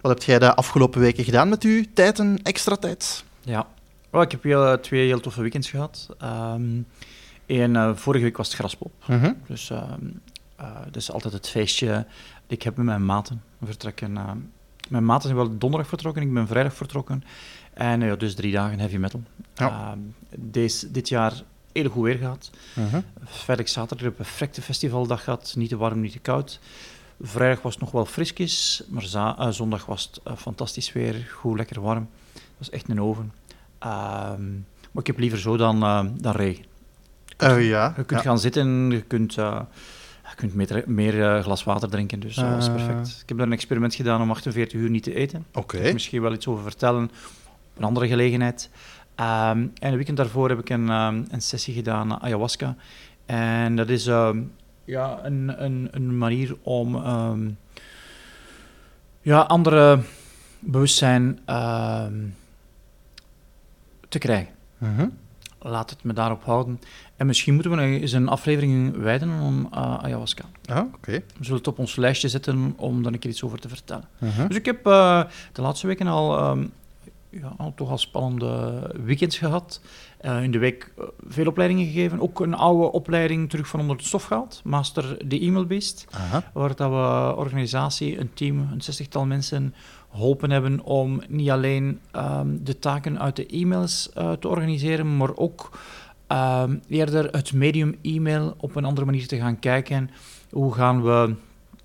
Wat heb jij de afgelopen weken gedaan met uw tijd en extra tijd? Ja. Wel, ik heb heel, eh, twee heel toffe weekends gehad. Ehm en eh, vorige week was het graspop. Mhm. Dus ehm eh, dat is altijd het feestje dat ik heb met mijn maten. We vertrekken, mijn maten zijn wel donderdag vertrokken, ik ben vrijdag vertrokken. En ja, dus drie dagen heavy metal. Ja. Ehm, deze, dit jaar heel goed weer gehad. Vrijdag, zaterdag een perfecte festivaldag gehad. Niet te warm, niet te koud. Vrijdag was het nog wel frisjes, maar eh, zondag was het eh, fantastisch weer. Goed, lekker warm. Het was echt een oven. Ehm, maar ik heb liever zo dan, eh, dan regen. Eh, ja. Je kunt ja. gaan zitten, je kunt, je kunt meer, meer glas water drinken, dus dat was perfect. Ik heb daar een experiment gedaan om 48 uur niet te eten. Oké. Daar misschien wel iets over vertellen op een andere gelegenheid. Ehm, en een weekend daarvoor heb ik een, ehm, een sessie gedaan, ayahuasca. En dat is ja, een, een, een manier om ehm, ja, andere bewustzijn ehm, te krijgen. Mhm. Laat het me daarop houden. En misschien moeten we nog eens een aflevering wijden aan eh, ayahuasca. Ah, oké. We zullen het op ons lijstje zetten om daar een keer iets over te vertellen. Mhm. Dus ik heb eh, de laatste weken al, ehm, ja, toch al spannende weekends gehad. Eh, in de week eh, veel opleidingen gegeven. Ook een oude opleiding terug van onder de stof gehaald. Master de e-mail beest. Aha. Waar dat we organisatie, een team, een zestigtal mensen geholpen hebben om niet alleen ehm, de taken uit de e-mails eh, te organiseren, maar ook ehm, eerder het medium e-mail op een andere manier te gaan kijken. Hoe gaan we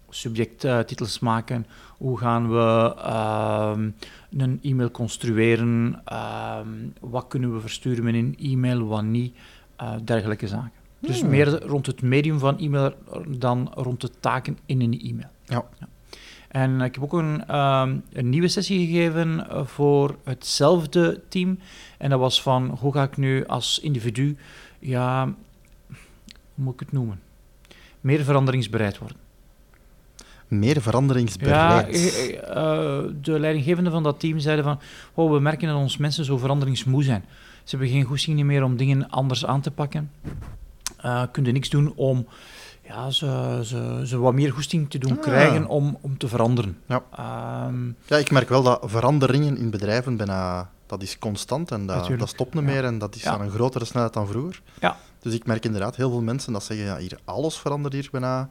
subjecttitels maken? Hoe gaan we ehm, een e-mail construeren? Ehm, wat kunnen we versturen met een e-mail, wat niet? Eh, dergelijke zaken. Dus Hmm. meer rond het medium van e-mail dan rond de taken in een e-mail. Ja. En ik heb ook een, ehm, een nieuwe sessie gegeven voor hetzelfde team. En dat was van, hoe ga ik nu als individu, ja, hoe moet ik het noemen? Meer veranderingsbereid worden. Meer Ja, veranderingsbereid. eh, eh, de leidinggevenden van dat team zeiden van, oh, we merken dat ons mensen zo veranderingsmoe zijn. Ze hebben geen goesting meer om dingen anders aan te pakken. Eh kunnen niks doen om ja, ze, ze, ze wat meer goesting te doen Ah. krijgen om, om te veranderen. Ja. Ehm, Ja, ik merk wel dat veranderingen in bedrijven bijna, dat is constant en dat, dat stopt niet ja. meer en dat is Ja. aan een grotere snelheid dan vroeger. Ja. Dus ik merk inderdaad heel veel mensen dat zeggen, ja, hier alles verandert hier bijna.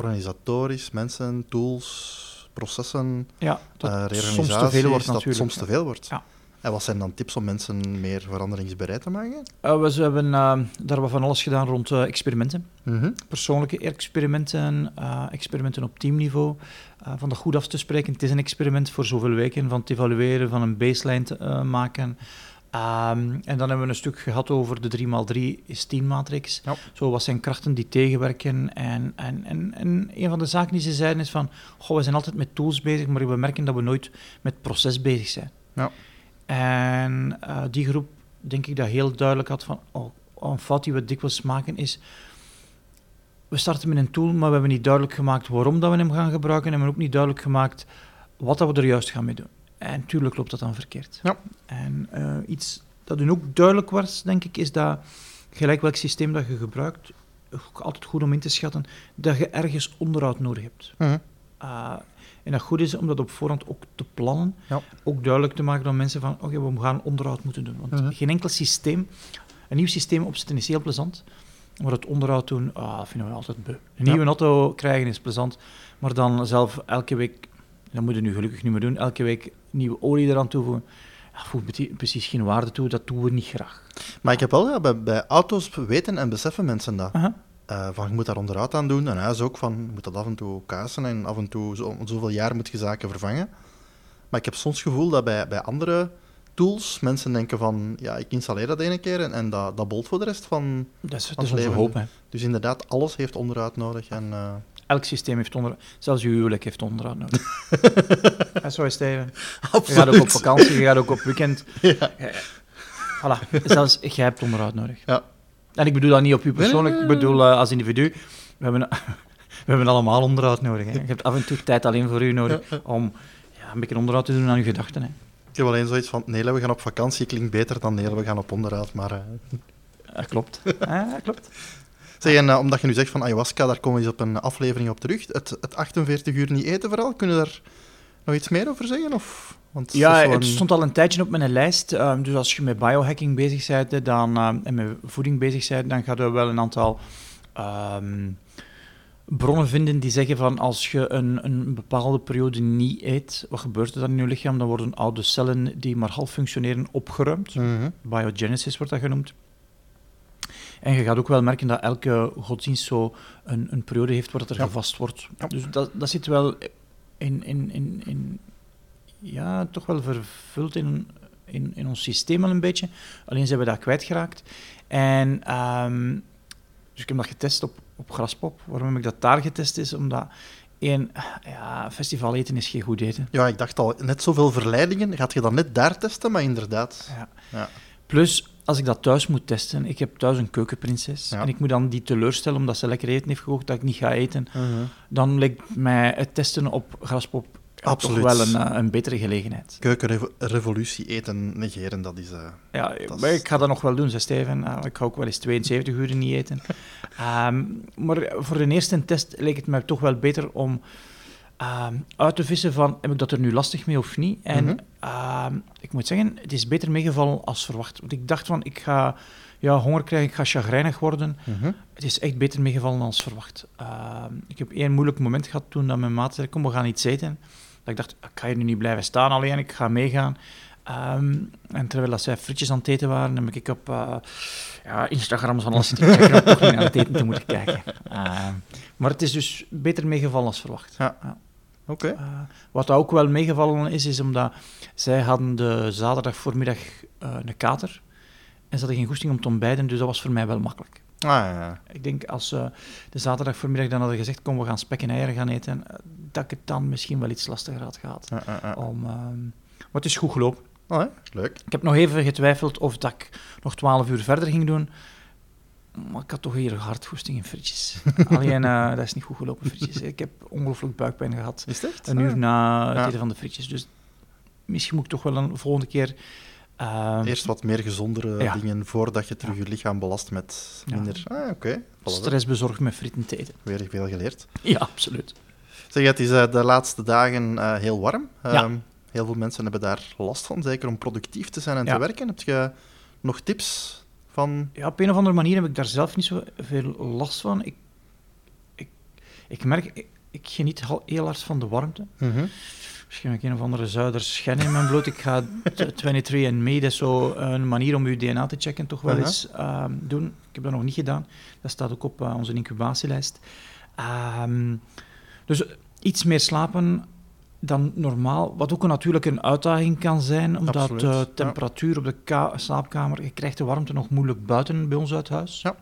Organisatorisch, mensen, tools, processen, ja, dat eh, soms te veel wordt dat natuurlijk. soms te veel wordt. Ja. En wat zijn dan tips om mensen meer veranderingsbereid te maken? Eh, we hebben eh, daar wat van alles gedaan rond eh, experimenten. Mhm. persoonlijke experimenten, eh, experimenten op teamniveau. eh, van dat goed af te spreken. Het is een experiment voor zoveel weken, van te evalueren, van een baseline te eh, maken. Ehm, en dan hebben we een stuk gehad over de 3x3 is 10 matrix. Ja. Zo, wat zijn krachten die tegenwerken? En, en, en, en een van de zaken die ze zeiden is van, goh, we zijn altijd met tools bezig, maar we merken dat we nooit met proces bezig zijn. Ja. En eh, die groep, denk ik, dat heel duidelijk had van, oh, een fout die we dikwijls maken is, we starten met een tool, maar we hebben niet duidelijk gemaakt waarom dat we hem gaan gebruiken en we hebben ook niet duidelijk gemaakt wat dat we er juist gaan mee doen. En tuurlijk loopt dat dan verkeerd. Ja. En eh, iets dat hun ook duidelijk was, denk ik, is dat gelijk welk systeem dat je gebruikt, ook altijd goed om in te schatten, dat je ergens onderhoud nodig hebt. Mhm. Uh, en dat goed is om dat op voorhand ook te plannen. Ja. Ook duidelijk te maken aan mensen van, oké, we gaan onderhoud moeten doen. Want Mhm. geen enkel systeem, een nieuw systeem opzetten is heel plezant. Maar het onderhoud doen, ah, vinden we altijd beu. Een Ja. nieuwe auto krijgen is plezant. Maar dan zelf elke week, dat moet je nu gelukkig niet meer doen, elke week nieuwe olie eraan toevoegen. Ja, voegt precies geen waarde toe, dat doen we niet graag. Maar ik heb wel, ja, bij, bij auto's weten en beseffen mensen dat. Eh, van, je moet daar onderhoud aan doen. En huis ook, van, je moet dat af en toe kaarsen en af en toe, zo, zoveel jaar moet je zaken vervangen. Maar ik heb soms het gevoel dat bij, bij andere tools mensen denken van, ja, ik installeer dat ene keer en, en dat, dat bolt voor de rest van... Dat is, dat is onze hoop. Hè. Dus inderdaad, alles heeft onderhoud nodig. En, eh, Elk systeem heeft onderhoud. Zelfs je huwelijk heeft onderhoud nodig. ja, zo is Steven. Je gaat ook op vakantie, je gaat ook op weekend. Ja. Voilà, zelfs jij hebt onderhoud nodig. Ja. En ik bedoel dat niet op u persoonlijk, ik bedoel eh, als individu. We hebben, we hebben allemaal onderhoud nodig. Hè. Je hebt af en toe tijd alleen voor u nodig om ja, een beetje onderhoud te doen aan uw gedachten. Hè. Ik heb alleen zoiets van, nee, we gaan op vakantie, klinkt beter dan nee, we gaan op onderhoud. Maar, eh. Dat klopt. Ja, dat klopt. Eh, omdat je nu zegt van ayahuasca, daar komen we eens op een aflevering op terug. Het, het 48 uur niet eten vooral, kunnen daar nog iets meer over zeggen? Of? Want Ja, het stond al een tijdje op mijn lijst. Ehm, dus als je met biohacking bezig bent dan, ehm, en met voeding bezig bent, dan gaat er wel een aantal ehm, bronnen vinden die zeggen van als je een, een bepaalde periode niet eet, wat gebeurt er dan in je lichaam? Dan worden oude cellen die maar half functioneren opgeruimd. Mhm. Biogenesis wordt dat genoemd. En je gaat ook wel merken dat elke godsdienst zo een, een periode heeft waar het er Ja. gevast wordt. Ja. Dus dat, dat zit wel in, in, in, in, ja, toch wel vervuld in, in, in ons systeem al een beetje. Alleen zijn we dat kwijtgeraakt. En ehm, dus ik heb dat getest op, op Graspop. Waarom heb ik dat daar getest is? Omdat één, ja, festival eten is geen goed eten. Ja, ik dacht al, net zoveel verleidingen. Gaat je dan net daar testen? Maar inderdaad. Ja. Ja. Plus, als ik dat thuis moet testen, ik heb thuis een keukenprinses, Ja. en ik moet dan die teleurstellen omdat ze lekker eten heeft gekocht, dat ik niet ga eten, Mhm. dan lijkt mij het testen op Graspop Absoluut. toch wel een, eh, een betere gelegenheid. Keukenrevolutie eten negeren, dat is... eh, Ja, Dat maar is- ik ga dat nog wel doen, zei Steven. Eh, ik ga ook wel eens 72 uur niet eten. Ehm, maar voor een eerste test leek het mij toch wel beter om ehm, uit te vissen van, heb ik dat er nu lastig mee of niet? En Mhm. ehm, ik moet zeggen, het is beter meegevallen als verwacht. Want ik dacht van, ik ga ja, honger krijgen, ik ga chagrijnig worden. mhm. Het is echt beter meegevallen als verwacht. Ehm, ik heb één moeilijk moment gehad toen dat mijn maat zei, kom, we gaan iets eten. Dat ik dacht, ik ga hier nu niet blijven staan alleen, ik ga meegaan. En terwijl dat zij frietjes aan het eten waren, heb ik op eh, ja, Instagram van alles zitten checken om toch niet aan het eten te moeten kijken. Maar het is dus beter meegevallen als verwacht. Ja. Oké. Eh, wat ook wel meegevallen is, is omdat zij hadden de zaterdag voormiddag eh, een kater. En ze hadden geen goesting om te ontbijten, dus dat was voor mij wel makkelijk. Ah, ja. Ik denk als ze de zaterdag voormiddag dan hadden gezegd, kom we gaan spek en eieren gaan eten, eh, dat ik het dan misschien wel iets lastiger had gehad. Om, ehm, maar het is goed gelopen. Oh, hè? Leuk. Ik heb nog even getwijfeld of dat ik nog 12 uur verder ging doen. Maar ik had toch hier hardgoesting in frietjes. Alleen, eh, dat is niet goed gelopen, frietjes. Ik heb ongelooflijk buikpijn gehad. Is echt? Een uur Ah. na het Ja. eten van de frietjes. Dus misschien moet ik toch wel een volgende keer... ehm, Eerst wat meer gezondere Ja. dingen voordat je terug je lichaam belast met minder... Ah, oké. Stress bezorgd met frieten te eten. Weer veel geleerd. Ja, absoluut. Zeg, het is eh, de laatste dagen eh, heel warm. Ja. Ehm, heel veel mensen hebben daar last van, zeker om productief te zijn en te werken. Heb je nog tips van... Ja, op een of andere manier heb ik daar zelf niet zo veel last van. Ik, ik, ik merk, ik, ik geniet heel hard van de warmte. Misschien heb ik een of andere zuiderschen in mijn bloed. Ik ga t- 23 and Me, dat is zo een manier om uw DNA te checken, toch wel eens ehm, doen. Ik heb dat nog niet gedaan. Dat staat ook op eh, onze incubatielijst. Ehm, dus iets meer slapen dan normaal, wat ook een, natuurlijk een uitdaging kan zijn, omdat de temperatuur op de ka- slaapkamer, je krijgt de warmte nog moeilijk buiten bij ons uit huis. Ja.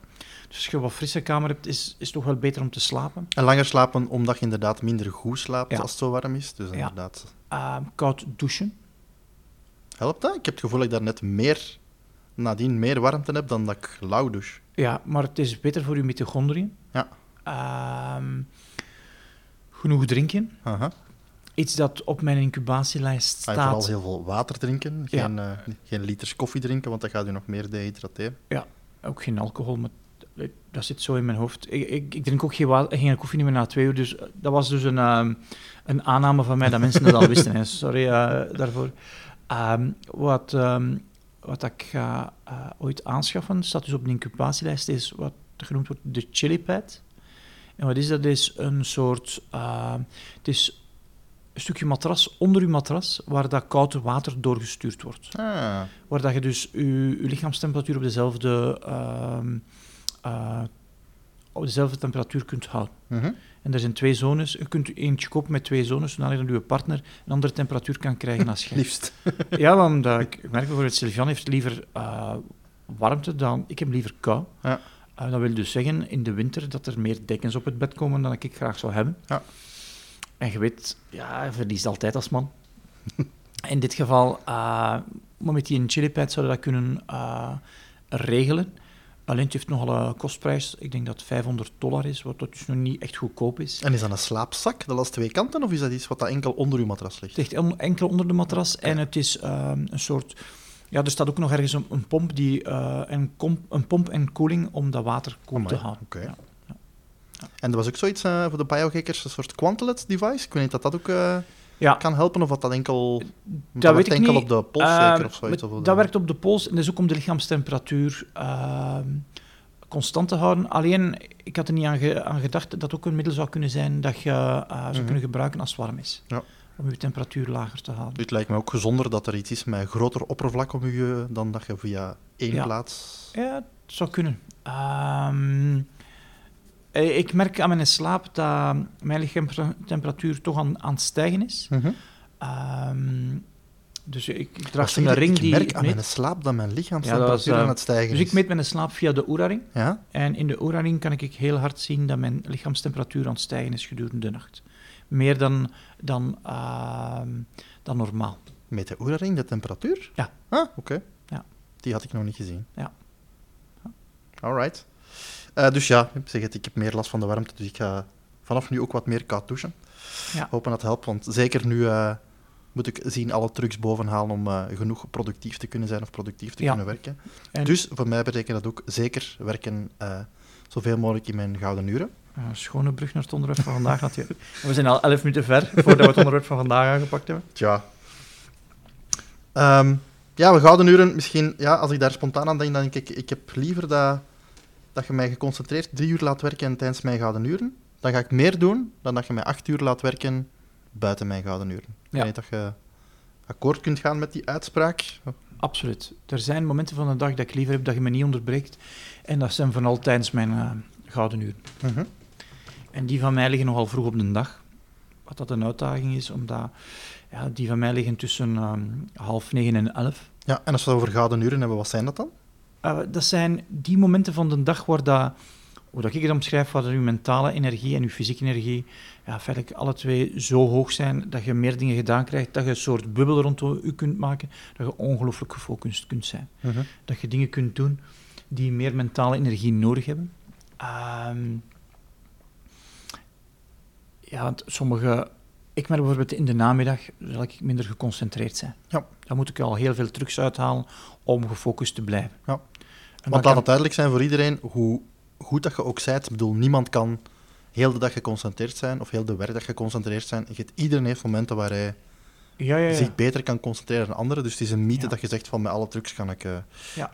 Dus als je wat frisse kamer hebt, is is toch wel beter om te slapen. En langer slapen, omdat je inderdaad minder goed slaapt Ja. als het zo warm is. Dus Ja. inderdaad, Ehm, koud douchen. helpt dat? Ik heb het gevoel dat ik daar net meer, nadien meer warmte heb dan dat ik lauw douche. Ja, maar het is beter voor je mitochondriën. Ja. Ehm, genoeg drinken. Aha. Iets dat op mijn incubatielijst Ah, vooral staat. heel veel water drinken, Ja. geen, eh, geen liters koffie drinken, want dat gaat u nog meer dehydrateren. Ook geen alcohol, maar dat zit zo in mijn hoofd. Ik, ik, ik drink ook geen, geen koffie niet meer na twee uur, dus eh, dat was dus een, ehm, een aanname van mij dat mensen dat al wisten. Hè. Sorry eh, daarvoor. Ehm, wat, ehm, wat ik ga ooit aanschaffen, staat dus op de incubatielijst, is wat genoemd wordt de chili pad. En wat is dat? Is een soort... het is een stukje matras onder uw matras, waar dat koud water doorgestuurd wordt Ah, waar dat je dus je, je lichaamstemperatuur op dezelfde, ehm, eh, op dezelfde temperatuur kunt houden. mhm. En er zijn twee zones. Je kunt eentje kopen met twee zones, zodat je partner een andere temperatuur kan krijgen als jij. liefst. Ja, want eh, ik merk bijvoorbeeld, Sylvian heeft liever eh, warmte dan... Ik heb liever kou. Ja. Uh, dat wil dus zeggen in de winter dat er meer dekens op het bed komen dan ik graag zou hebben. Ja. En je weet, ja, je verliest altijd als man. in dit geval, uh, met die chilipad zouden dat kunnen uh, regelen. Alleen het heeft nogal een kostprijs. Ik denk dat het 500 dollar is, wat dus nog niet echt goedkoop is. En is dat een slaapzak, dat als twee kanten, of is dat iets wat dat enkel onder uw matras ligt? Het ligt enkel onder de matras en het is um, een soort... Ja, er staat ook nog ergens een, een pomp, die, uh, een, een, pomp en koeling om dat water koel te houden. Okay. Ja. En er was ook zoiets uh, voor de biohackers, een soort quantelet device. Ik weet niet dat dat ook... Uh ja. kan helpen? Of wat dat enkel, dat, dat weet ik enkel niet. op de pols uh, zeker of zoiets? Of dat werkt op de pols en dat is ook om de lichaamstemperatuur uh, constant te houden. Alleen, ik had er niet aan, ge aan, gedacht dat dat ook een middel zou kunnen zijn dat je zou mm -hmm. kunnen gebruiken als het warm is. Ja. Om je temperatuur lager te houden. Het lijkt me ook gezonder dat er iets is met een groter oppervlak om je dan dat je via één ja. plaats... Ja, het zou kunnen. Um, ik merk aan mijn slaap dat mijn lichaamstemperatuur toch aan, aan het stijgen is. Mm -hmm. um, dus ik, ik draag een ring ik die... merk aan mijn slaap dat mijn lichaamstemperatuur ja, aan het stijgen is. Dus ik meet mijn slaap via de Oura-ring. Ja? En in de Oura-ring kan ik heel hard zien dat mijn lichaamstemperatuur aan het stijgen is gedurende de nacht. Meer dan, dan, uh, dan normaal. Met de Oura-ring de temperatuur? Ja. Ah, oké. Okay. Ja. Die had ik nog niet gezien. Ja. Alright. Uh, dus ja, ik, zeg het, ik heb meer last van de warmte, dus ik ga vanaf nu ook wat meer koud douchen. Ja. Hopen dat helpt, want zeker nu uh, moet ik zien alle trucs bovenhalen om uh, genoeg productief te kunnen zijn of productief te ja. kunnen werken. En dus voor mij betekent dat ook zeker werken zoveel mogelijk in mijn gouden uren. Een schone brug naar het onderwerp van vandaag natuurlijk. We zijn al elf minuten ver voordat we het onderwerp van vandaag aangepakt hebben. Tja. Um, ja, we gouden uren, misschien, ja, als ik daar spontaan aan denk, dan denk ik, ik heb liever dat, dat je mij geconcentreerd drie uur laat werken tijdens mijn gouden uren. Dan ga ik meer doen dan dat je mij acht uur laat werken buiten mijn gouden uren. Ik weet dat je akkoord kunt gaan met die uitspraak. Absoluut. Er zijn momenten van de dag dat ik liever heb dat je me niet onderbreekt. En dat zijn vooral tijdens mijn uh, gouden uren. Mhm. En die van mij liggen nogal vroeg op de dag. Wat dat een uitdaging is, omdat ja, die van mij liggen tussen um, half negen en elf. Ja, en als we het over gouden uren hebben, wat zijn dat dan? Uh, dat zijn die momenten van de dag waar dat, hoe dat ik het omschrijf, waar uw mentale energie en uw fysieke energie ja, feitelijk alle twee zo hoog zijn dat je meer dingen gedaan krijgt, dat je een soort bubbel rondom u kunt maken, dat je ongelooflijk gefocust kunt zijn. Mhm. Dat je dingen kunt doen die meer mentale energie nodig hebben. Um, ja, want sommige... Ik merk bijvoorbeeld in de namiddag zal ik minder geconcentreerd zijn. Ja. Dan moet ik al heel veel trucs uithalen om gefocust te blijven. Ja. Want laat het duidelijk zijn voor iedereen, hoe goed dat je ook zijt. Ik bedoel, niemand kan heel de dag geconcentreerd zijn, of heel de werkdag geconcentreerd zijn. Je- Iedereen heeft momenten waar hij Ja, ja, ja. zich beter kan concentreren dan anderen. Dus het is een mythe dat je zegt van met alle trucs kan ik eh,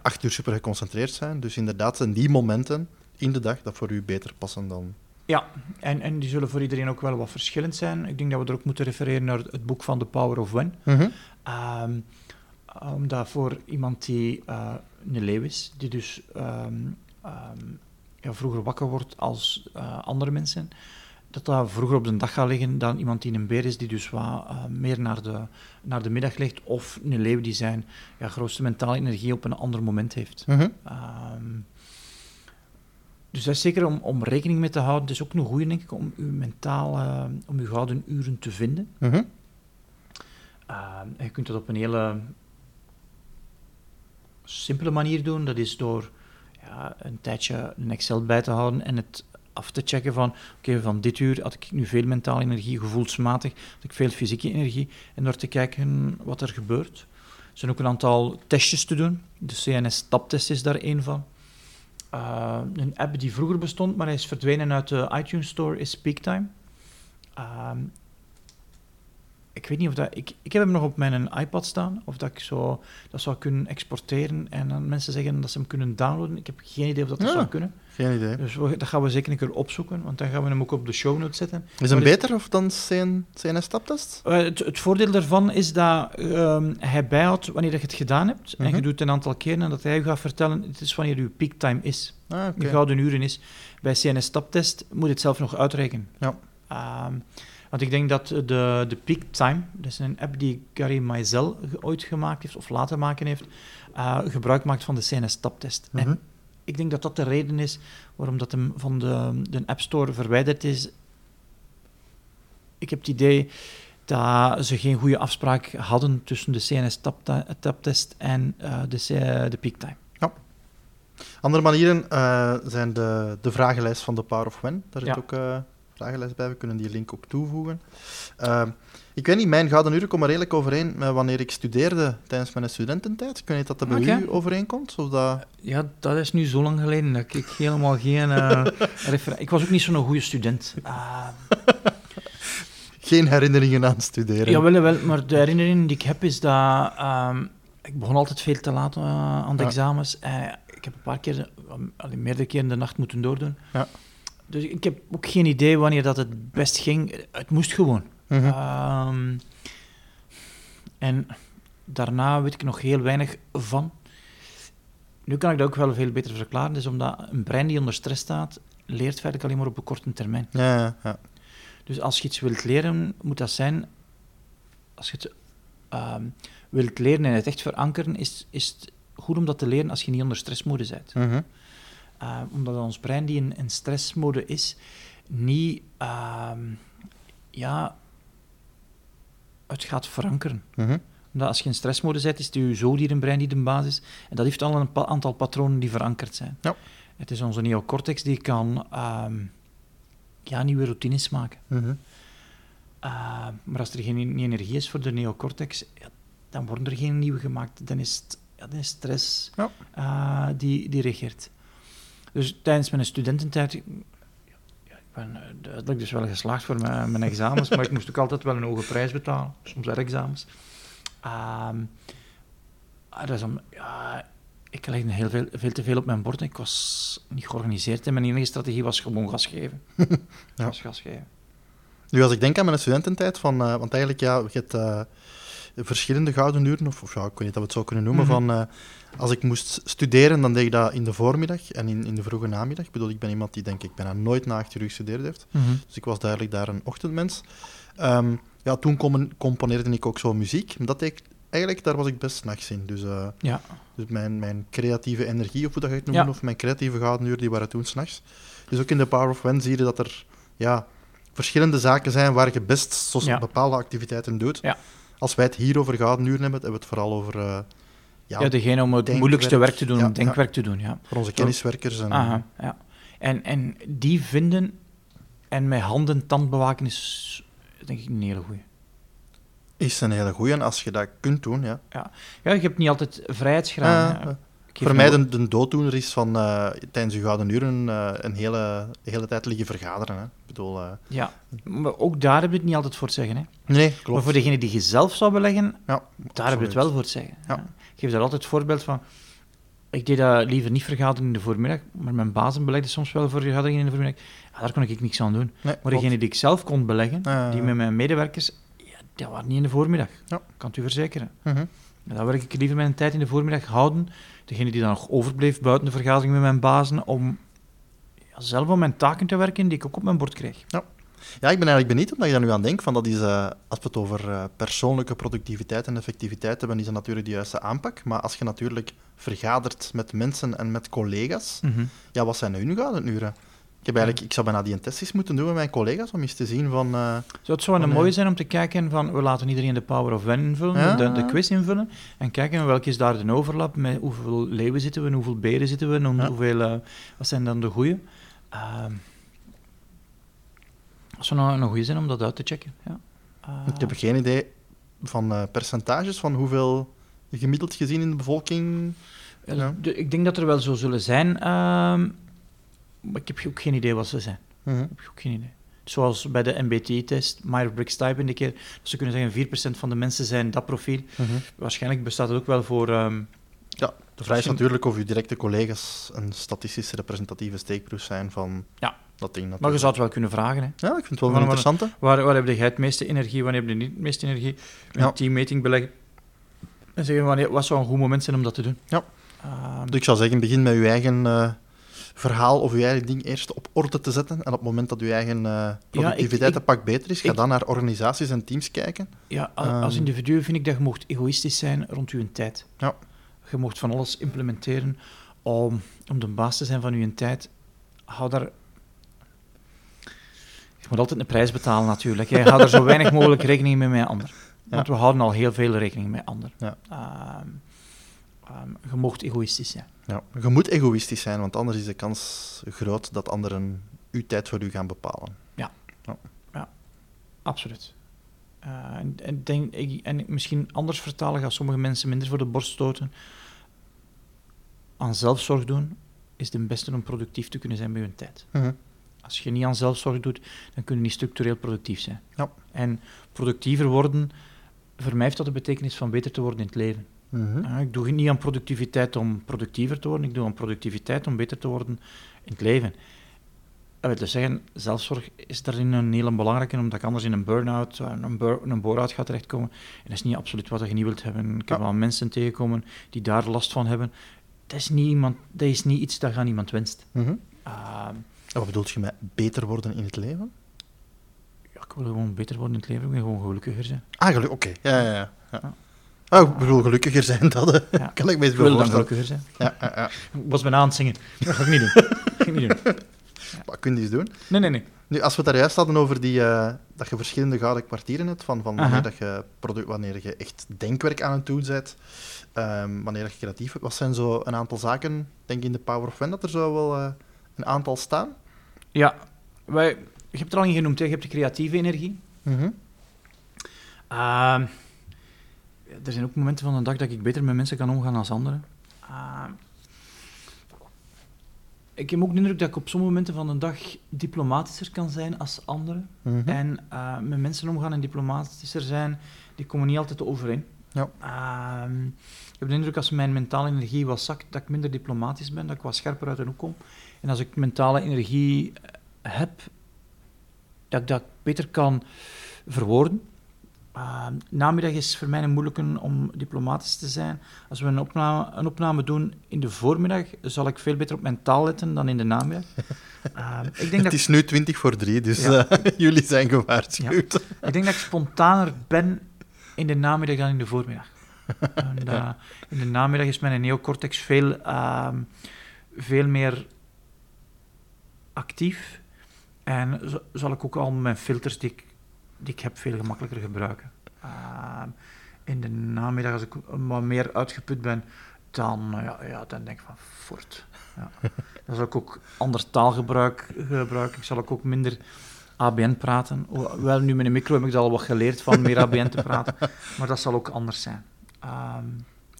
acht uur super geconcentreerd zijn. Dus inderdaad zijn die momenten in de dag dat voor u beter passen dan... Ja, en, en die zullen voor iedereen ook wel wat verschillend zijn. Ik denk dat we er ook moeten refereren naar het boek van The Power of When. Ehm, omdat voor iemand die eh, een leeuw is, die dus ehm, ehm, ja, vroeger wakker wordt als eh, andere mensen, dat dat vroeger op de dag gaat liggen dan iemand die een beer is, die dus wat eh, meer naar de, naar de middag ligt, of een leeuw die zijn ja, grootste mentale energie op een ander moment heeft. Mhm. Ehm, dus dat is zeker om, om rekening mee te houden. Het is ook een goede, denk ik, om uw mentaal, eh, om uw gouden uren te vinden. Mhm. Je kunt dat op een hele simpele manier doen. Dat is door ja, een tijdje een Excel bij te houden en het af te checken van, oké, van dit uur had ik nu veel mentale energie, gevoelsmatig had ik veel fysieke energie, en door te kijken wat er gebeurt. Er zijn ook een aantal testjes te doen. De CNS-taptest is daar één van. Uh, een app die vroeger bestond, maar hij is verdwenen uit de iTunes Store, is Peaktime. Ehm, ik weet niet of dat... Ik, ik heb hem nog op mijn iPad staan, of dat ik zo, dat zou kunnen exporteren en dan mensen zeggen dat ze hem kunnen downloaden. Ik heb geen idee of dat, dat Ja. zou kunnen. Geen idee. Dus we, dat gaan we zeker een keer opzoeken, want dan gaan we hem ook op de show notes zetten. Is hem beter of dan CN, CNS-taptest? Eh, het, het voordeel daarvan is dat ehm, hij bijhoudt wanneer je het gedaan hebt, en Mhm. je doet het een aantal keren, en dat hij je gaat vertellen, het is wanneer je peaktime is. Ah, oké. de gouden uren is. Bij CNS-taptest moet je het zelf nog uitrekenen. Ja. Ehm, want ik denk dat de, de Peak Time, dat is een app die Gary ge- ooit gemaakt heeft, of laten maken heeft, eh, gebruik maakt van de CNS-taptest. Mhm. En ik denk dat dat de reden is waarom dat hem van de, de App Store verwijderd is. Ik heb het idee dat ze geen goede afspraak hadden tussen de CNS-taptest en uh, de, de peaktime. Ja. Andere manieren uh, zijn de, de vragenlijst van de Power of When. Daar zit ja. ook uh, vragenlijst bij. We kunnen die link ook toevoegen. ik weet niet, mijn gouden uren komen redelijk overeen met wanneer ik studeerde tijdens mijn studententijd. Ik weet niet dat dat bij okay. u overeenkomt? Of dat... Ja, dat is nu zo lang geleden dat ik helemaal geen referentie... Ik was ook niet zo'n goede student. geen herinneringen aan studeren. Jawel, wel, maar de herinnering die ik heb is dat um, ik begon altijd veel te laat uh, aan de ja. examens. Uh, ik heb een paar keer, uh, meerdere keren de nacht moeten doordoen. Ja. Dus ik heb ook geen idee wanneer dat het best ging. Het moest gewoon. -hmm. um, en daarna weet ik nog heel weinig van. Nu kan ik dat ook wel veel beter verklaren. Dus omdat een brein die onder stress staat, leert feitelijk alleen maar op een korte termijn. Ja, ja. Dus als je iets wilt leren, moet dat zijn... Als je het uh, wilt leren en het echt verankeren, is, is het goed om dat te leren als je niet onder stressmode bent. Mm -hmm. Uh, omdat ons brein die in, in stressmode is, niet... Uh, ja... Het gaat verankeren. Mm -hmm. Omdat als je in stressmode zit, is het je zoodierenbrein die de basis. En dat heeft al een pa aantal patronen die verankerd zijn. Ja. Het is onze neocortex die kan ja, nieuwe routines maken. Mm -hmm. uh, maar als er geen energie is voor de neocortex, ja, dan worden er geen nieuwe gemaakt. Dan is het ja, dan is stress ja. uh, die, die regeert. Dus tijdens mijn studententijd... Ja, ik ben duidelijk dus wel geslaagd voor mijn, mijn examens, maar ik moest ook altijd wel een hoge prijs betalen, soms examens. Uh, dat is om, ja, ik legde heel veel, veel te veel op mijn bord. Ik was niet georganiseerd en mijn enige strategie was gewoon gas geven. ja. Gas geven. Nu, als ik denk aan mijn studententijd, van, uh, want eigenlijk, ja, je hebt uh, verschillende gouden uren, of, of ja, ik weet niet dat we het zo kunnen noemen, Mhm. mm -hmm. van uh, als ik moest studeren, dan deed ik dat in de voormiddag en in, in de vroege namiddag. Ik bedoel, ik ben iemand die denk ik bijna nooit na acht uur gestudeerd heeft, mm -hmm. dus ik was duidelijk daar een ochtendmens. Um, ja, toen com componeerde ik ook zo muziek, dat deed ik eigenlijk, daar was ik best nachts in. Dus, uh, ja. dus mijn, mijn creatieve energie, of hoe dat je het noemen, ja. of mijn creatieve gouden uur, die waren toen s'nachts. Dus ook in de Power of When zie je dat er ja, verschillende zaken zijn waar je best ja. bepaalde activiteiten doet. Ja. Als wij het hier over gouden uur hebben, hebben we het vooral over... Uh, ja, ja, degene om het denkwerk. moeilijkste werk te doen, ja, om denkwerk te doen. Ja. Voor onze kenniswerkers. En, Aha, ja. en, en die vinden, en met handen tand bewaken is denk ik een hele goeie is een hele goeie. En als je dat kunt doen, ja. Ja, ja je hebt niet altijd vrijheidsgraad. Uh. Voor mij de, de dooddoener is van uh, tijdens je gouden uren uh, een hele, hele tijd liggen vergaderen. Hè. Ik bedoel, uh, ja, maar ook daar heb je het niet altijd voor te zeggen. Hè. Nee, klopt. Maar voor degene die je zelf zou beleggen, ja, daar heb je het wel voor te zeggen. Ja. Ja. Ik geef daar altijd het voorbeeld van. Ik deed dat liever niet vergaderen in de voormiddag, maar mijn bazen belegden soms wel voor vergaderingen in de voormiddag. Ja, daar kon ik niks aan doen. Nee, maar degene die ik zelf kon beleggen, die met mijn medewerkers dat waren niet in de voormiddag. Ja. Kan het u verzekeren. Uh -huh. Dan werk ik liever mijn tijd in de voormiddag houden. Degene die dan nog overbleef buiten de vergadering met mijn bazen, om ja, zelf aan mijn taken te werken die ik ook op mijn bord krijg. Ja, ja ik ben eigenlijk benieuwd omdat je daar nu aan denkt. Van dat is, uh, als we het over uh, persoonlijke productiviteit en effectiviteit hebben, is dat natuurlijk de juiste aanpak. Maar als je natuurlijk vergadert met mensen en met collega's, mm -hmm. ja, wat zijn nu gouden uren? Ik, heb eigenlijk, ik zou bijna die testjes moeten doen met mijn collega's om eens te zien van... Uh, zou het zo een mooi zijn om te kijken van, we laten iedereen de Power of When invullen, ja, de, de, quiz invullen, en kijken welke is daar de overlap, met hoeveel leeuwen zitten we, en hoeveel beren zitten we, en ja. hoeveel, uh, wat zijn dan de goeie. Uh, dat zou nou een goeie zijn om dat uit te checken. Ja. ik heb geen idee van percentages, van hoeveel gemiddeld gezien in de bevolking... Ja. Ik denk dat er wel zo zullen zijn... ehm, maar ik heb ook geen idee wat ze zijn. -huh. Ik heb ook geen idee. Zoals bij de MBTI-test, Myers-Briggs-Type indicator, ze kunnen zeggen 4% van de mensen zijn dat profiel. -huh. Waarschijnlijk bestaat het ook wel voor... Um, ja, de vraag is natuurlijk of uw directe collega's een statistisch representatieve steekproef zijn van ja. dat ding. Natuurlijk. Maar je zou het wel kunnen vragen. Hè? Ja, ik vind het wel een interessante. Waar, waar heb jij het meeste energie, wanneer heb je niet het meeste energie? Een ja. teammeeting beleggen. En zeggen, wanneer, wat zou een goed moment zijn om dat te doen? Ja. Um, dus ik zou zeggen, begin met uw eigen... Uh, verhaal of je eigen ding eerst op orde te zetten. En op het moment dat je eigen uh, productiviteit een pak beter is, ga ik, dan naar organisaties en teams kijken. Ja, als um, individu vind ik dat je mocht egoïstisch zijn rond je tijd. Ja. Je mocht van alles implementeren om, om de baas te zijn van uw tijd, hou daar... Je moet altijd een prijs betalen natuurlijk. Hè. Hou er zo weinig mogelijk rekening mee met anderen. Want we houden al heel veel rekening met anderen. Ja. Ehm, ehm, je mocht egoïstisch zijn. Ja. Je moet egoïstisch zijn, want anders is de kans groot dat anderen uw tijd voor u gaan bepalen. Absoluut. Eh, en, en, denk, ik, en misschien anders vertalen gaan sommige mensen minder voor de borst stoten. Aan zelfzorg doen is de beste om productief te kunnen zijn bij hun tijd. Mhm. Als je niet aan zelfzorg doet, dan kun je niet structureel productief zijn. Ja. En productiever worden, voor mij heeft dat de betekenis van beter te worden in het leven. Mhm. Ik doe niet aan productiviteit om productiever te worden, ik doe aan productiviteit om beter te worden in het leven. Dat wil dus zeggen, zelfzorg is daarin een hele belangrijke, omdat ik anders in een burn-out, uh, een, bur een bore-out ga terechtkomen. En dat is niet absoluut wat je niet wilt hebben. Ik heb Ja. wel mensen tegengekomen die daar last van hebben. Dat is niet, iemand, dat is niet iets dat je aan iemand wenst. Mhm. Uh, En Wat bedoelt je met beter worden in het leven? ja, ik wil gewoon beter worden in het leven, ik wil gewoon gelukkiger zijn. Ah, geluk, oké. Ja, ja. ja. Ja. Oh, ik bedoel, gelukkiger zijn, dat eh, Ja. kan ik me dan voorstellen. gelukkiger zijn. Ja, ja, ja. Ik was bijna aan het zingen. Dat ga ik niet doen. Dat ga ik niet doen. Wat kun je eens doen? Nee, nee, nee. Nu, als we het daar juist hadden over die, eh, dat je verschillende gouden kwartieren hebt, van, van wanneer, dat je produ- wanneer je echt denkwerk aan het doen bent, ehm, wanneer je creatief bent. Wat zijn zo een aantal zaken, denk ik in de Power of When, dat er zo wel eh, een aantal staan? Ja, wij, je hebt het er al in genoemd, hè. je hebt de creatieve energie. Mhm. Ehm, er zijn ook momenten van de dag dat ik beter met mensen kan omgaan dan anderen. Ehm, ik heb ook de indruk dat ik op sommige momenten van de dag diplomatischer kan zijn als anderen. Mhm. En eh, met mensen omgaan en diplomatischer zijn, die komen niet altijd overeen. Ja. Ehm, ik heb de indruk als mijn mentale energie wat zakt, dat ik minder diplomatisch ben, dat ik wat scherper uit de hoek kom. En als ik mentale energie heb, dat ik dat beter kan verwoorden. Ehm, namiddag is voor mij een moeilijke om diplomatisch te zijn. Als we een opname, een opname doen in de voormiddag, zal ik veel beter op mijn taal letten dan in de namiddag. Ehm, ik, denk Het dat, is nu 20 voor 3, dus Ja. eh, jullie zijn gewaarschuwd. ik denk dat ik spontaner ben in de namiddag dan in de voormiddag. En, eh, in de namiddag is mijn neocortex veel, ehm, veel meer actief. En zal ik ook al mijn filters die ik, die ik heb veel gemakkelijker gebruiken. Ehm, in de namiddag, als ik wat meer uitgeput ben, dan, eh, ja, ja, dan denk ik van fort. Ja. Dan zal ik ook ander taalgebruik gebruiken. Ik zal ook, ook minder ABN praten. Wel, nu met een micro heb ik al wat geleerd van meer ABN te praten. Maar dat zal ook anders zijn. Ehm,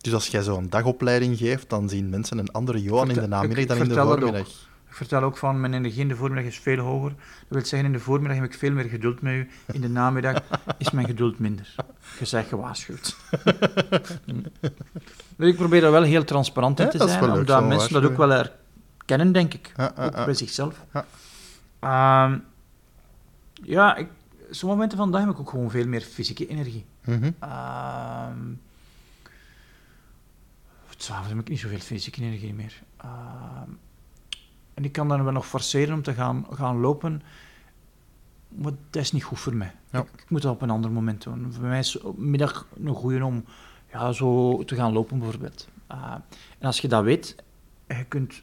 Dus als jij zo'n dagopleiding geeft, dan zien mensen een andere Johan in de namiddag ik- dan in de voormiddag. Ik vertel ook van, mijn energie in de voormiddag is veel hoger. Dat wil zeggen, in de voormiddag heb ik veel meer geduld met u. In de namiddag is mijn geduld minder. Je bent gewaarschuwd. dus ik probeer daar wel heel transparant in te zijn, leuk, omdat mensen dat ook wel herkennen, denk ik. Ja, ja, ook ja. bij zichzelf. Ja. Ehm, ja, ik, sommige momenten van de dag heb ik ook gewoon veel meer fysieke energie. Mhm. Ehm S'avonds heb ik niet zoveel fysieke energie meer. Ehm, en ik kan dan wel nog forceren om te gaan, gaan lopen, maar dat is niet goed voor mij. Ja. Ik, ik moet dat op een ander moment doen. Voor mij is middag een goede om ja, zo te gaan lopen, bijvoorbeeld. Ehm, en als je dat weet, je kunt